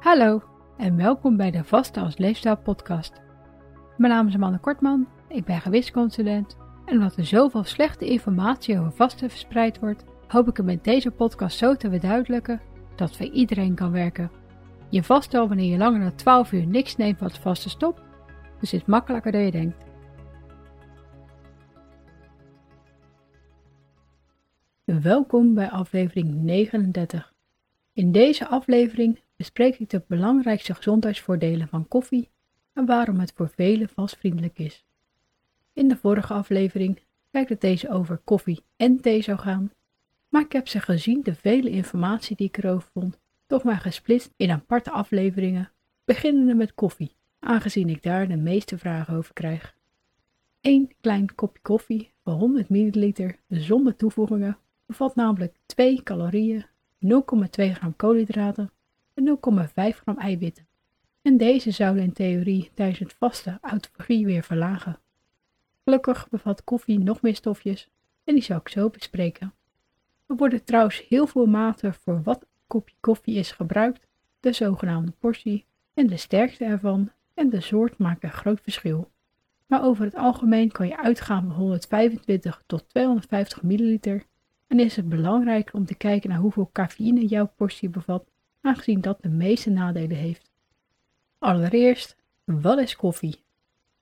Hallo en welkom bij de Vaste als Leefstijl podcast. Mijn naam is Amanda Kortman, ik ben gewichtsconsulent en omdat er zoveel slechte informatie over vasten verspreid wordt, hoop ik het met deze podcast zo te verduidelijken dat voor iedereen kan werken. Je vast wanneer je langer dan 12 uur niks neemt wat vaste stopt, dus is makkelijker dan je denkt. Welkom bij aflevering 39. In deze aflevering bespreek ik de belangrijkste gezondheidsvoordelen van koffie en waarom het voor velen vastvriendelijk is. In de vorige aflevering lijkt het deze over koffie en thee zou gaan, maar ik heb ze gezien de vele informatie die ik erover vond, toch maar gesplitst in aparte afleveringen, beginnende met koffie, aangezien ik daar de meeste vragen over krijg. Eén klein kopje koffie van 100 ml zonder toevoegingen bevat namelijk 2 calorieën, 0,2 gram koolhydraten en 0,5 gram eiwitten. En deze zouden in theorie tijdens het vaste autofagie weer verlagen. Gelukkig bevat koffie nog meer stofjes en die zal ik zo bespreken. Er worden trouwens heel veel maten voor wat kopje koffie is gebruikt, de zogenaamde portie en de sterkte ervan en de soort maken een groot verschil. Maar over het algemeen kan je uitgaan van 125 tot 250 milliliter en is het belangrijk om te kijken naar hoeveel cafeïne jouw portie bevat, aangezien dat de meeste nadelen heeft. Allereerst, wat is koffie?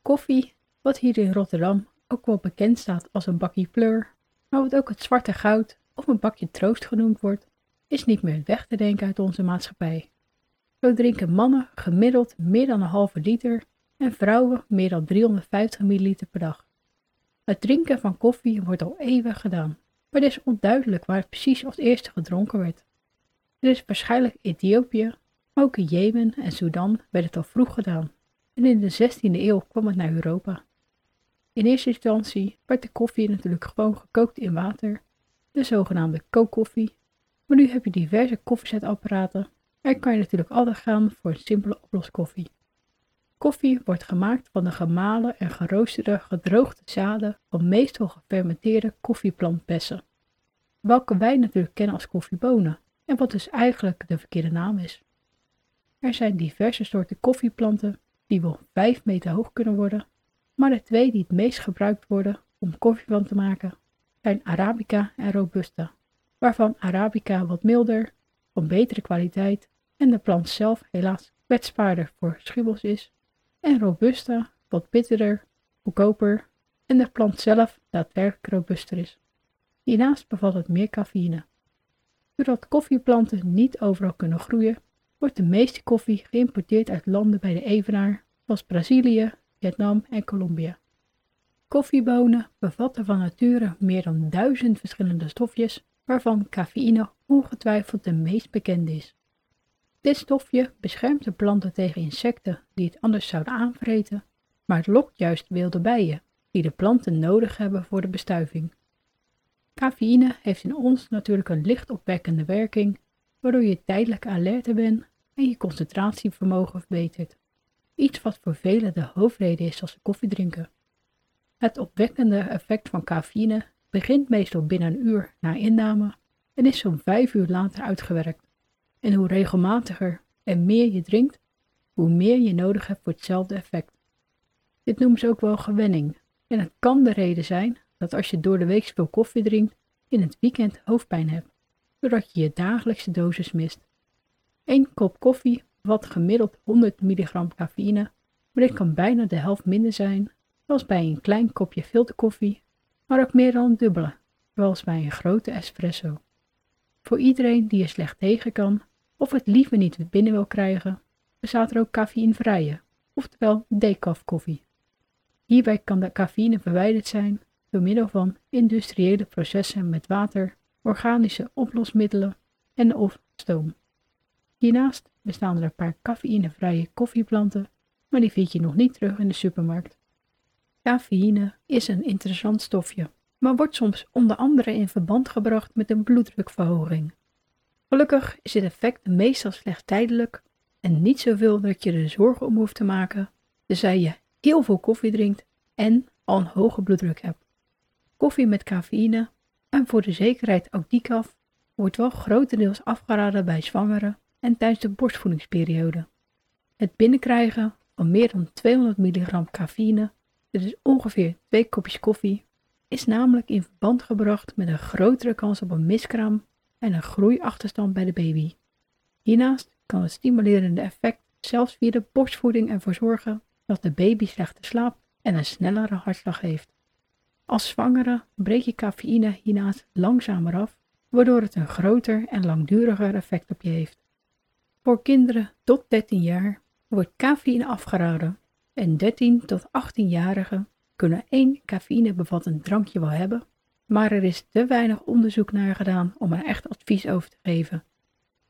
Koffie, wat hier in Rotterdam ook wel bekend staat als een bakje pleur, maar wat ook het zwarte goud of een bakje troost genoemd wordt, is niet meer weg te denken uit onze maatschappij. Zo drinken mannen gemiddeld meer dan een halve liter en vrouwen meer dan 350 milliliter per dag. Het drinken van koffie wordt al eeuwen gedaan maar het is onduidelijk waar het precies als eerste gedronken werd. Is waarschijnlijk Ethiopië, maar ook in Jemen en Sudan werd het al vroeg gedaan en in de 16e eeuw kwam het naar Europa. In eerste instantie werd de koffie natuurlijk gewoon gekookt in water, de zogenaamde kookkoffie, maar nu heb je diverse koffiezetapparaten en kan je natuurlijk altijd gaan voor een simpele oploskoffie. Koffie wordt gemaakt van de gemalen en geroosterde gedroogde zaden van meestal gefermenteerde koffieplantbessen, welke wij natuurlijk kennen als koffiebonen en wat dus eigenlijk de verkeerde naam is. Er zijn diverse soorten koffieplanten die wel 5 meter hoog kunnen worden, maar de twee die het meest gebruikt worden om koffie van te maken zijn Arabica en Robusta, waarvan Arabica wat milder, van betere kwaliteit en de plant zelf helaas kwetsbaarder voor schimmels is en robusta, wat bitterder, goedkoper en de plant zelf daadwerkelijk robuster is. Hiernaast bevat het meer cafeïne. Doordat koffieplanten niet overal kunnen groeien, wordt de meeste koffie geïmporteerd uit landen bij de Evenaar, zoals Brazilië, Vietnam en Colombia. Koffiebonen bevatten van nature meer dan duizend verschillende stofjes, waarvan cafeïne ongetwijfeld de meest bekende is. Dit stofje beschermt de planten tegen insecten die het anders zouden aanvreten, maar het lokt juist wilde bijen die de planten nodig hebben voor de bestuiving. Cafeïne heeft in ons natuurlijk een lichtopwekkende werking, waardoor je tijdelijk alerter bent en je concentratievermogen verbetert. Iets wat voor velen de hoofdreden is als ze koffie drinken. Het opwekkende effect van cafeïne begint meestal binnen een uur na inname en is zo'n vijf uur later uitgewerkt. En hoe regelmatiger en meer je drinkt, hoe meer je nodig hebt voor hetzelfde effect. Dit noemen ze ook wel gewenning. En het kan de reden zijn dat als je door de week veel koffie drinkt, in het weekend hoofdpijn hebt, doordat je je dagelijkse dosis mist. Eén kop koffie bevat gemiddeld 100 mg cafeïne, maar dit kan bijna de helft minder zijn, zoals bij een klein kopje filterkoffie, maar ook meer dan een dubbele, zoals bij een grote espresso. Voor iedereen die er slecht tegen kan, of het liever niet binnen wil krijgen, bestaat er ook cafeïnvrije, oftewel decaf koffie. Hierbij kan de cafeïne verwijderd zijn door middel van industriële processen met water, organische oplosmiddelen en of stoom. Hiernaast bestaan er een paar cafeïnevrije koffieplanten, maar die vind je nog niet terug in de supermarkt. Cafeïne is een interessant stofje, maar wordt soms onder andere in verband gebracht met een bloeddrukverhoging. Gelukkig is dit effect meestal slechts tijdelijk en niet zoveel dat je er zorgen om hoeft te maken, tenzij je heel veel koffie drinkt en al een hoge bloeddruk hebt. Koffie met cafeïne en voor de zekerheid ook decaf wordt wel grotendeels afgeraden bij zwangeren en tijdens de borstvoedingsperiode. Het binnenkrijgen van meer dan 200 mg cafeïne, dit is ongeveer 2 kopjes koffie, is namelijk in verband gebracht met een grotere kans op een miskraam en een groeiachterstand bij de baby. Hiernaast kan het stimulerende effect zelfs via de borstvoeding ervoor zorgen dat de baby slechter slaapt en een snellere hartslag heeft. Als zwangere breek je cafeïne hiernaast langzamer af, waardoor het een groter en langduriger effect op je heeft. Voor kinderen tot 13 jaar wordt cafeïne afgeraden en 13 tot 18-jarigen kunnen één cafeïne bevattend drankje wel hebben, maar er is te weinig onderzoek naar gedaan om er echt advies over te geven.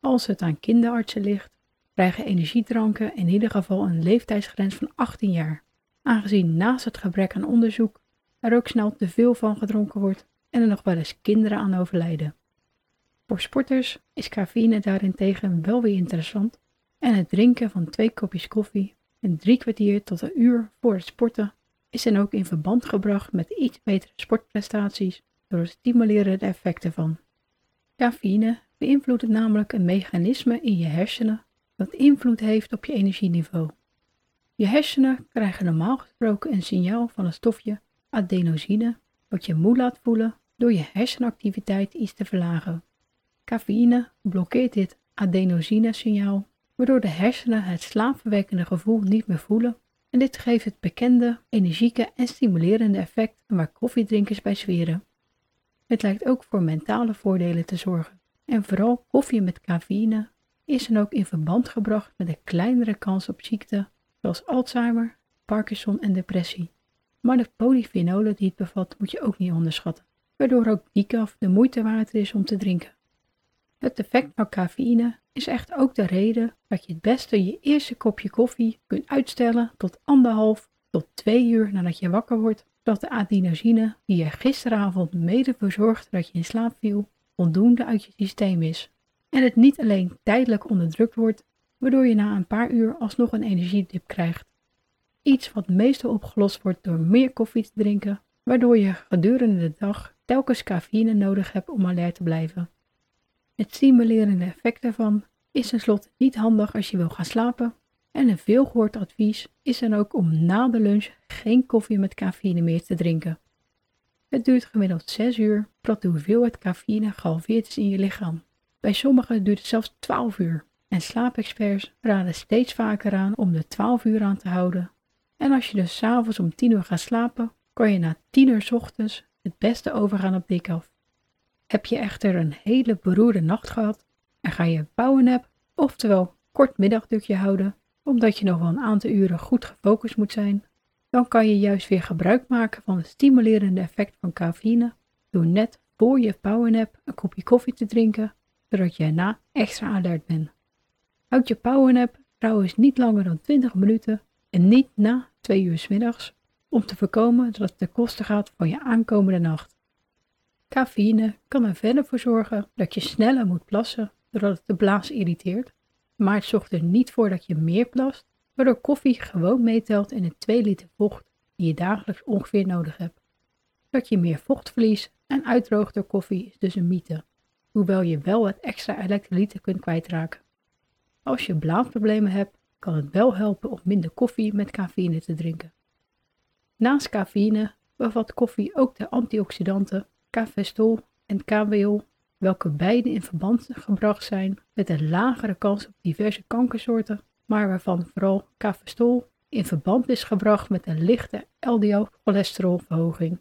Als het aan kinderartsen ligt, krijgen energiedranken in ieder geval een leeftijdsgrens van 18 jaar, aangezien naast het gebrek aan onderzoek er ook snel te veel van gedronken wordt en er nog wel eens kinderen aan overlijden. Voor sporters is cafeïne daarentegen wel weer interessant en het drinken van twee kopjes koffie en drie kwartier tot een uur voor het sporten is dan ook in verband gebracht met iets betere sportprestaties door het stimuleren de effecten van. Cafeïne beïnvloedt namelijk een mechanisme in je hersenen dat invloed heeft op je energieniveau. Je hersenen krijgen normaal gesproken een signaal van een stofje adenosine, wat je moe laat voelen door je hersenactiviteit iets te verlagen. Cafeïne blokkeert dit adenosine-signaal, waardoor de hersenen het slaapverwekkende gevoel niet meer voelen en dit geeft het bekende, energieke en stimulerende effect waar koffiedrinkers bij zweren. Het lijkt ook voor mentale voordelen te zorgen en vooral koffie met cafeïne is dan ook in verband gebracht met een kleinere kans op ziekten zoals Alzheimer, Parkinson en depressie. Maar de polyfenolen die het bevat moet je ook niet onderschatten, waardoor ook decaf de moeite waard is om te drinken. Het effect van cafeïne is echt ook de reden dat je het beste je eerste kopje koffie kunt uitstellen tot anderhalf tot twee uur nadat je wakker wordt, zodat de adenosine die er gisteravond mede voor zorgde dat je in slaap viel, voldoende uit je systeem is. En het niet alleen tijdelijk onderdrukt wordt, waardoor je na een paar uur alsnog een energiedip krijgt. Iets wat meestal opgelost wordt door meer koffie te drinken, waardoor je gedurende de dag telkens cafeïne nodig hebt om alert te blijven. Het stimulerende effect daarvan is tenslotte niet handig als je wil gaan slapen en een veelgehoord advies is dan ook om na de lunch geen koffie met cafeïne meer te drinken. Het duurt gemiddeld 6 uur voordat de hoeveelheid cafeïne gehalveerd is in je lichaam. Bij sommigen duurt het zelfs 12 uur en slaapexperts raden steeds vaker aan om de 12 uur aan te houden. En als je dus s'avonds om 10 uur gaat slapen, kan je na 10 uur ochtends het beste overgaan op dik af. Heb je echter een hele beroerde nacht gehad en ga je een powernap, oftewel kort middagdukje houden, omdat je nog wel een aantal uren goed gefocust moet zijn, dan kan je juist weer gebruik maken van het stimulerende effect van cafeïne door net voor je powernap een kopje koffie te drinken, zodat je erna extra alert bent. Houd je powernap trouwens niet langer dan 20 minuten en niet na 2 uur s middags, om te voorkomen dat het ten koste gaat van je aankomende nacht. Cafeïne kan er verder voor zorgen dat je sneller moet plassen doordat het de blaas irriteert, maar het zorgt er niet voor dat je meer plast, waardoor koffie gewoon meetelt in de 2 liter vocht die je dagelijks ongeveer nodig hebt. Dat je meer vocht verliest en uitdroogt door koffie is dus een mythe, hoewel je wel wat extra elektrolyten kunt kwijtraken. Als je blaasproblemen hebt, kan het wel helpen om minder koffie met cafeïne te drinken. Naast cafeïne bevat koffie ook de antioxidanten cafestol en KWO, welke beide in verband gebracht zijn met een lagere kans op diverse kankersoorten, maar waarvan vooral cafestol in verband is gebracht met een lichte LDL-cholesterolverhoging.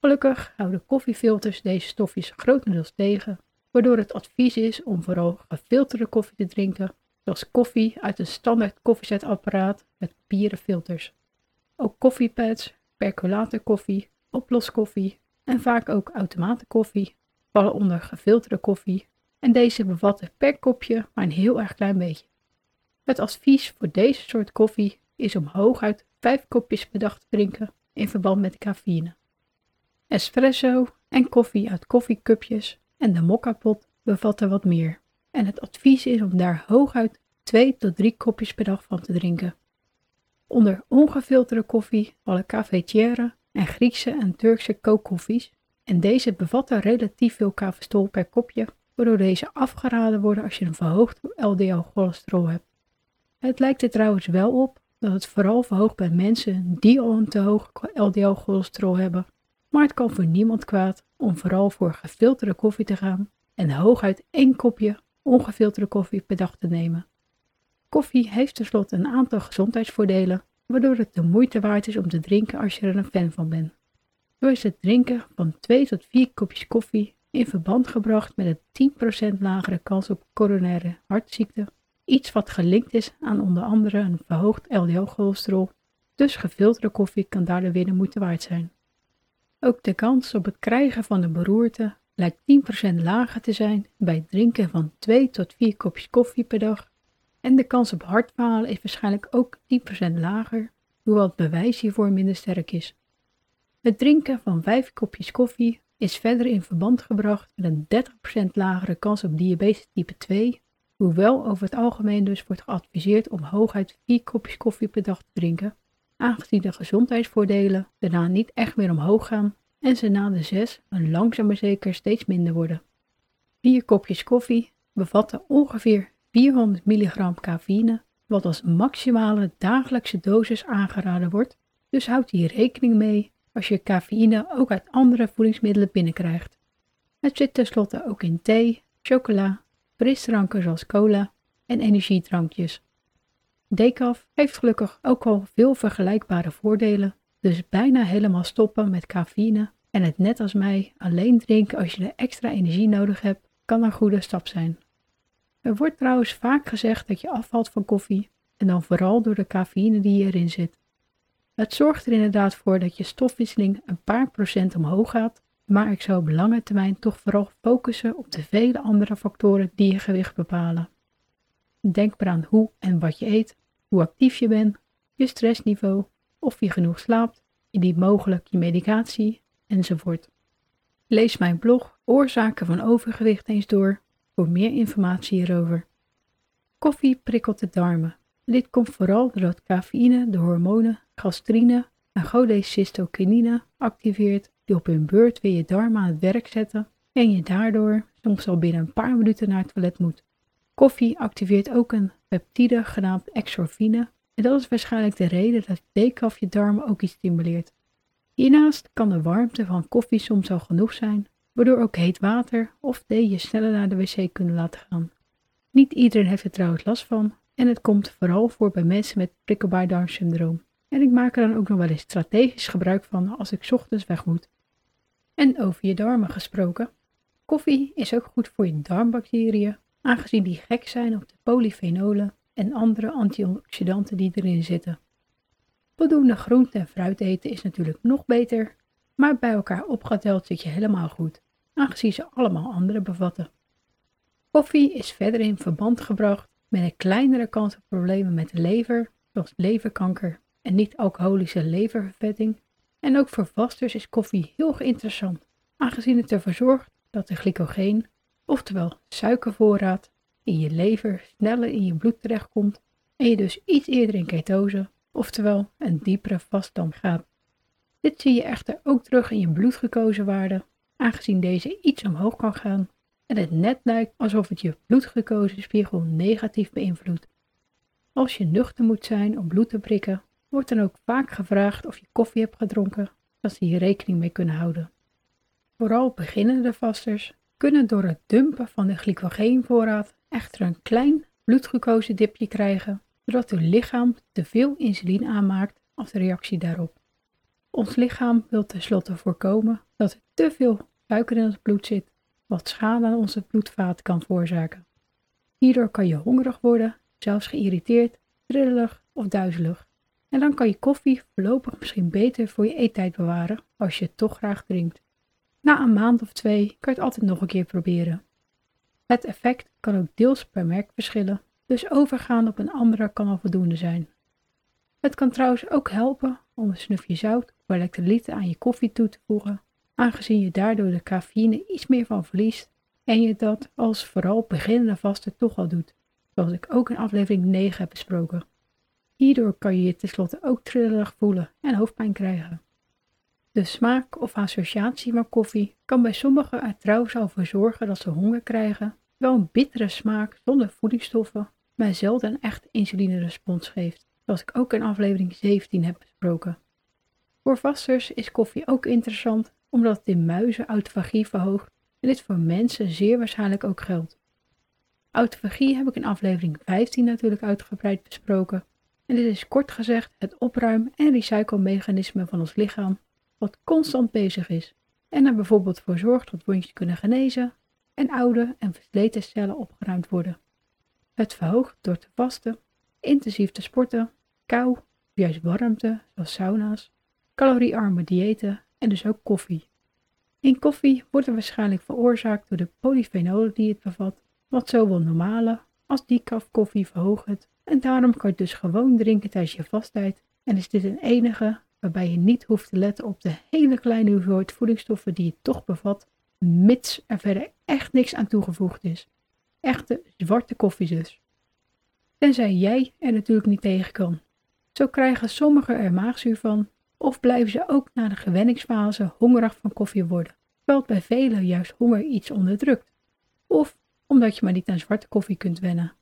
Gelukkig houden koffiefilters deze stofjes grotendeels tegen, waardoor het advies is om vooral gefilterde koffie te drinken, zoals koffie uit een standaard koffiezetapparaat met papieren filters. Ook koffiepads, percolatorkoffie, oploskoffie en vaak ook automatenkoffie vallen onder gefilterde koffie en deze bevatten per kopje maar een heel erg klein beetje. Het advies voor deze soort koffie is om hooguit 5 kopjes per dag te drinken in verband met cafeïne. Espresso en koffie uit koffiecupjes en de mokkapot bevatten wat meer en het advies is om daar hooguit 2 tot 3 kopjes per dag van te drinken. Onder ongefilterde koffie vallen cafetière en Griekse en Turkse kookkoffies en deze bevatten relatief veel kafestol per kopje waardoor deze afgeraden worden als je een verhoogd LDL-cholesterol hebt. Het lijkt er trouwens wel op dat het vooral verhoogt bij mensen die al een te hoog LDL-cholesterol hebben, maar het kan voor niemand kwaad om vooral voor gefilterde koffie te gaan en hooguit één kopje ongefilterde koffie per dag te nemen. Koffie heeft tenslotte een aantal gezondheidsvoordelen, waardoor het de moeite waard is om te drinken als je er een fan van bent. Zo is het drinken van 2 tot 4 kopjes koffie in verband gebracht met een 10% lagere kans op coronaire hartziekte, iets wat gelinkt is aan onder andere een verhoogd LDL-cholesterol, dus gefilterde koffie kan daardoor weer de moeite waard zijn. Ook de kans op het krijgen van een beroerte lijkt 10% lager te zijn bij het drinken van 2 tot 4 kopjes koffie per dag en de kans op hartfalen is waarschijnlijk ook 10% lager, hoewel het bewijs hiervoor minder sterk is. Het drinken van 5 kopjes koffie is verder in verband gebracht met een 30% lagere kans op diabetes type 2, hoewel over het algemeen dus wordt geadviseerd om hooguit 4 kopjes koffie per dag te drinken, aangezien de gezondheidsvoordelen daarna niet echt meer omhoog gaan en ze na de 6 een langzaam maar zeker steeds minder worden. 4 kopjes koffie bevatten ongeveer 400 mg cafeïne, wat als maximale dagelijkse dosis aangeraden wordt, dus houd hier rekening mee als je cafeïne ook uit andere voedingsmiddelen binnenkrijgt. Het zit tenslotte ook in thee, chocola, frisdranken zoals cola en energiedrankjes. Decaf heeft gelukkig ook al veel vergelijkbare voordelen, dus bijna helemaal stoppen met cafeïne en het net als mij alleen drinken als je de extra energie nodig hebt, kan een goede stap zijn. Er wordt trouwens vaak gezegd dat je afvalt van koffie en dan vooral door de cafeïne die erin zit. Het zorgt er inderdaad voor dat je stofwisseling een paar procent omhoog gaat, maar ik zou op lange termijn toch vooral focussen op de vele andere factoren die je gewicht bepalen. Denk maar aan hoe en wat je eet, hoe actief je bent, je stressniveau, of je genoeg slaapt, indien mogelijk je medicatie enzovoort. Lees mijn blog Oorzaken van overgewicht eens door voor meer informatie hierover. Koffie prikkelt de darmen. Dit komt vooral doordat cafeïne de hormonen gastrine en cholecystokinine activeert die op hun beurt weer je darmen aan het werk zetten en je daardoor soms al binnen een paar minuten naar het toilet moet. Koffie activeert ook een peptide genaamd exorfine en dat is waarschijnlijk de reden dat decaf je darmen ook iets stimuleert. Hiernaast kan de warmte van koffie soms al genoeg zijn waardoor ook heet water of thee je sneller naar de wc kunnen laten gaan. Niet iedereen heeft er trouwens last van en het komt vooral voor bij mensen met prikkelbaar darmsyndroom. En ik maak er dan ook nog wel eens strategisch gebruik van als ik ochtends weg moet. En over je darmen gesproken. Koffie is ook goed voor je darmbacteriën, aangezien die gek zijn op de polyfenolen en andere antioxidanten die erin zitten. Voldoende groente en fruit eten is natuurlijk nog beter, maar bij elkaar opgeteld zit je helemaal goed aangezien ze allemaal andere bevatten. Koffie is verder in verband gebracht met een kleinere kans op problemen met de lever, zoals leverkanker en niet-alcoholische leververvetting. En ook voor vasters is koffie heel interessant, aangezien het ervoor zorgt dat de glycogeen, oftewel suikervoorraad, in je lever sneller in je bloed terechtkomt en je dus iets eerder in ketose, oftewel een diepere vaststand gaat. Dit zie je echter ook terug in je bloedgekozenwaarde aangezien deze iets omhoog kan gaan en het net lijkt alsof het je spiegel negatief beïnvloedt. Als je nuchter moet zijn om bloed te prikken, wordt dan ook vaak gevraagd of je koffie hebt gedronken, zodat ze hier rekening mee kunnen houden. Vooral beginnende vasters kunnen door het dumpen van de glycogeenvoorraad echter een klein dipje krijgen, zodat uw lichaam te veel insuline aanmaakt als reactie daarop. Ons lichaam wil tenslotte voorkomen dat er te veel suiker in het bloed zit, wat schade aan onze bloedvaten kan veroorzaken. Hierdoor kan je hongerig worden, zelfs geïrriteerd, trillelig of duizelig. En dan kan je koffie voorlopig misschien beter voor je eettijd bewaren als je het toch graag drinkt. Na een maand of twee kan je het altijd nog een keer proberen. Het effect kan ook deels per merk verschillen, dus overgaan op een andere kan al voldoende zijn. Het kan trouwens ook helpen om een snufje zout of elektrolyten aan je koffie toe te voegen, aangezien je daardoor de cafeïne iets meer van verliest en je dat als vooral beginnende vaste toch al doet, zoals ik ook in aflevering 9 heb besproken. Hierdoor kan je je tenslotte ook trillerig voelen en hoofdpijn krijgen. De smaak of associatie van koffie kan bij sommigen er trouwens al voor zorgen dat ze honger krijgen, wel een bittere smaak zonder voedingsstoffen, maar zelden echt insulinerespons geeft, zoals ik ook in aflevering 17 heb besproken. Voor vasters is koffie ook interessant omdat het in muizen autofagie verhoogt en dit voor mensen zeer waarschijnlijk ook geldt. Autofagie heb ik in aflevering 15 natuurlijk uitgebreid besproken en dit is kort gezegd het opruim- en recyclemechanisme van ons lichaam wat constant bezig is en er bijvoorbeeld voor zorgt dat wondjes kunnen genezen en oude en versleten cellen opgeruimd worden. Het verhoogt door te vasten, intensief te sporten, kou juist warmte zoals sauna's, caloriearme diëten en dus ook koffie. In koffie wordt het waarschijnlijk veroorzaakt door de polyfenolen die het bevat, wat zowel normale als decaf koffie verhoogt en daarom kan je dus gewoon drinken tijdens je vasttijd en is dit een enige waarbij je niet hoeft te letten op de hele kleine hoeveelheid voedingsstoffen die het toch bevat, mits er verder echt niks aan toegevoegd is. Echte zwarte koffie dus. Tenzij jij er natuurlijk niet tegen kan. Zo krijgen sommigen er maagzuur van, of blijven ze ook na de gewenningsfase hongerig van koffie worden, terwijl het bij velen juist honger iets onderdrukt. Of omdat je maar niet aan zwarte koffie kunt wennen.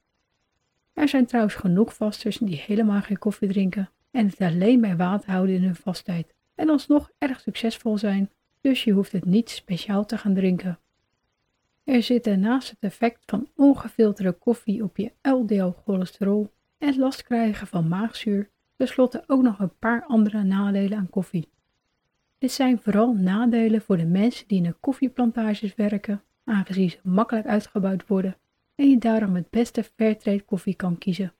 Er zijn trouwens genoeg vasters die helemaal geen koffie drinken en het alleen bij water houden in hun vasttijd en alsnog erg succesvol zijn, dus je hoeft het niet speciaal te gaan drinken. Er zitten naast het effect van ongefilterde koffie op je LDL-cholesterol en last krijgen van maagzuur, tenslotte ook nog een paar andere nadelen aan koffie. Dit zijn vooral nadelen voor de mensen die in de koffieplantages werken, aangezien ze makkelijk uitgebouwd worden en je daarom het beste fairtrade koffie kan kiezen.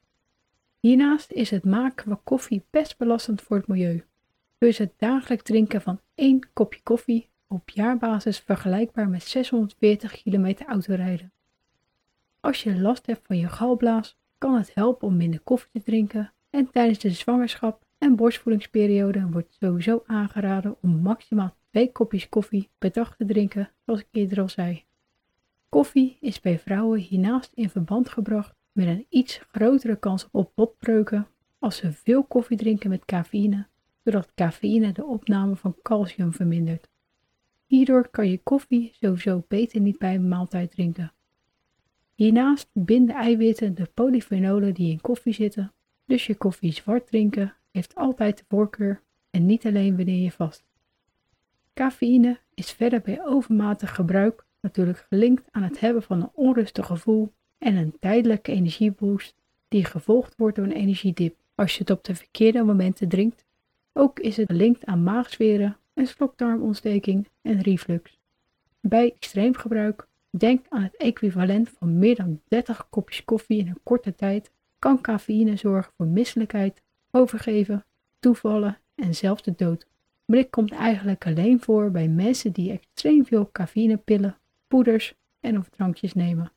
Hiernaast is het maken van koffie best belastend voor het milieu. Dus het dagelijks drinken van één kopje koffie op jaarbasis vergelijkbaar met 640 kilometer autorijden. Als je last hebt van je galblaas, kan het helpen om minder koffie te drinken en tijdens de zwangerschap en borstvoedingsperiode wordt sowieso aangeraden om maximaal twee kopjes koffie per dag te drinken, zoals ik eerder al zei. Koffie is bij vrouwen hiernaast in verband gebracht met een iets grotere kans op botbreuken als ze veel koffie drinken met cafeïne, doordat cafeïne de opname van calcium vermindert. Hierdoor kan je koffie sowieso beter niet bij een maaltijd drinken. Hiernaast binden eiwitten de polyfenolen die in koffie zitten, dus je koffie zwart drinken heeft altijd de voorkeur en niet alleen wanneer je vast. Cafeïne is verder bij overmatig gebruik natuurlijk gelinkt aan het hebben van een onrustig gevoel en een tijdelijke energieboost die gevolgd wordt door een energiedip als je het op de verkeerde momenten drinkt. Ook is het gelinkt aan maagzweren, een slokdarmontsteking en reflux. Bij extreem gebruik, denk aan het equivalent van meer dan 30 kopjes koffie in een korte tijd, kan cafeïne zorgen voor misselijkheid, overgeven, toevallen en zelfs de dood. Maar dit komt eigenlijk alleen voor bij mensen die extreem veel cafeïnepillen, poeders en of drankjes nemen.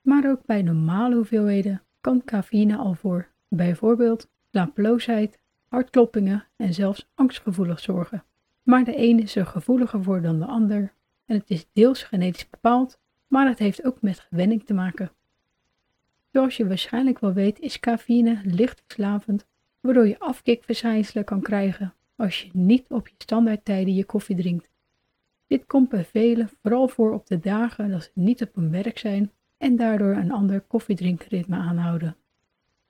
Maar ook bij normale hoeveelheden kan cafeïne al voor bijvoorbeeld slapeloosheid, hartkloppingen en zelfs angstgevoelig zorgen. Maar de ene is er gevoeliger voor dan de ander en het is deels genetisch bepaald, maar het heeft ook met gewenning te maken. Zoals je waarschijnlijk wel weet is cafeïne licht verslavend, waardoor je afkikverschijnselen kan krijgen als je niet op je standaardtijden je koffie drinkt. Dit komt bij velen vooral voor op de dagen dat ze niet op hun werk zijn en daardoor een ander koffiedrinkritme aanhouden.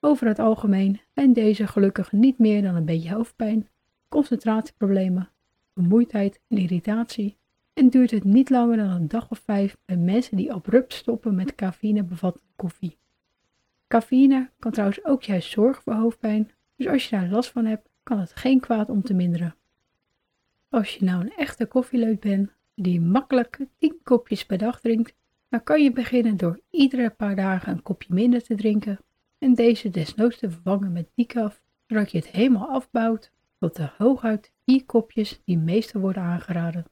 Over het algemeen zijn deze gelukkig niet meer dan een beetje hoofdpijn, concentratieproblemen, vermoeidheid en irritatie en duurt het niet langer dan een dag of vijf bij mensen die abrupt stoppen met cafeïne bevattende koffie. Cafeïne kan trouwens ook juist zorgen voor hoofdpijn, dus als je daar last van hebt, kan het geen kwaad om te minderen. Als je nou een echte koffieleut bent, die makkelijk 10 kopjes per dag drinkt, dan kan je beginnen door iedere paar dagen een kopje minder te drinken en deze desnoods te vervangen met decaf, zodat je het helemaal afbouwt tot de hooguit 4 kopjes die meestal worden aangeraden.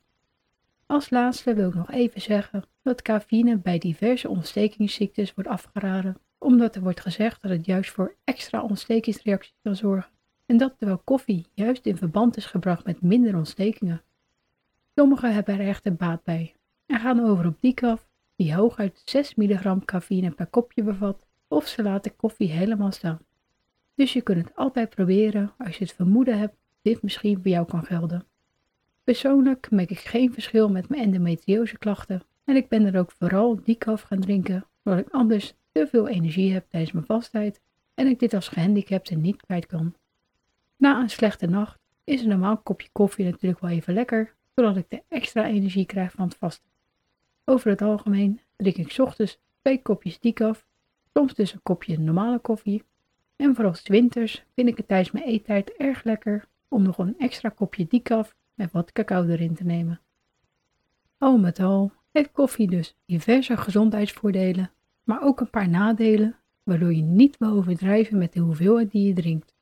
Als laatste wil ik nog even zeggen dat cafeïne bij diverse ontstekingsziektes wordt afgeraden, omdat er wordt gezegd dat het juist voor extra ontstekingsreacties kan zorgen en dat terwijl koffie juist in verband is gebracht met minder ontstekingen. Sommigen hebben er echter baat bij en gaan over op decaf die hooguit 6 mg cafeïne per kopje bevat of ze laten koffie helemaal staan. Dus je kunt het altijd proberen als je het vermoeden hebt dit misschien voor jou kan gelden. Persoonlijk merk ik geen verschil met mijn endometriose klachten en ik ben er ook vooral decaf gaan drinken, omdat ik anders te veel energie heb tijdens mijn vastheid en ik dit als gehandicapte niet kwijt kan. Na een slechte nacht is een normaal kopje koffie natuurlijk wel even lekker, zodat ik de extra energie krijg van het vasten. Over het algemeen drink ik ochtends twee kopjes decaf, soms dus een kopje normale koffie. En vooral winters vind ik het tijdens mijn eettijd erg lekker om nog een extra kopje decaf met wat cacao erin te nemen. Al met al heeft koffie dus diverse gezondheidsvoordelen, maar ook een paar nadelen, waardoor je niet wil overdrijven met de hoeveelheid die je drinkt.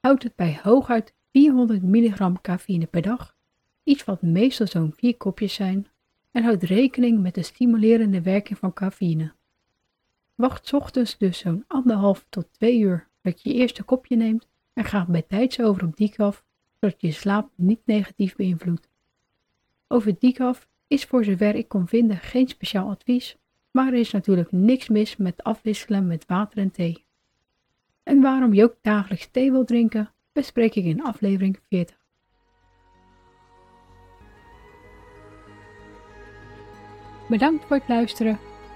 Houd het bij hooguit 400 mg cafeïne per dag, iets wat meestal zo'n 4 kopjes zijn, en houd rekening met de stimulerende werking van cafeïne. Wacht ochtends dus zo'n anderhalf tot twee uur dat je je eerste kopje neemt en ga bij tijds over op decaf, zodat je slaap niet negatief beïnvloedt. Over decaf is voor zover ik kon vinden geen speciaal advies, maar er is natuurlijk niks mis met afwisselen met water en thee. En waarom je ook dagelijks thee wil drinken, bespreek ik in aflevering 40. Bedankt voor het luisteren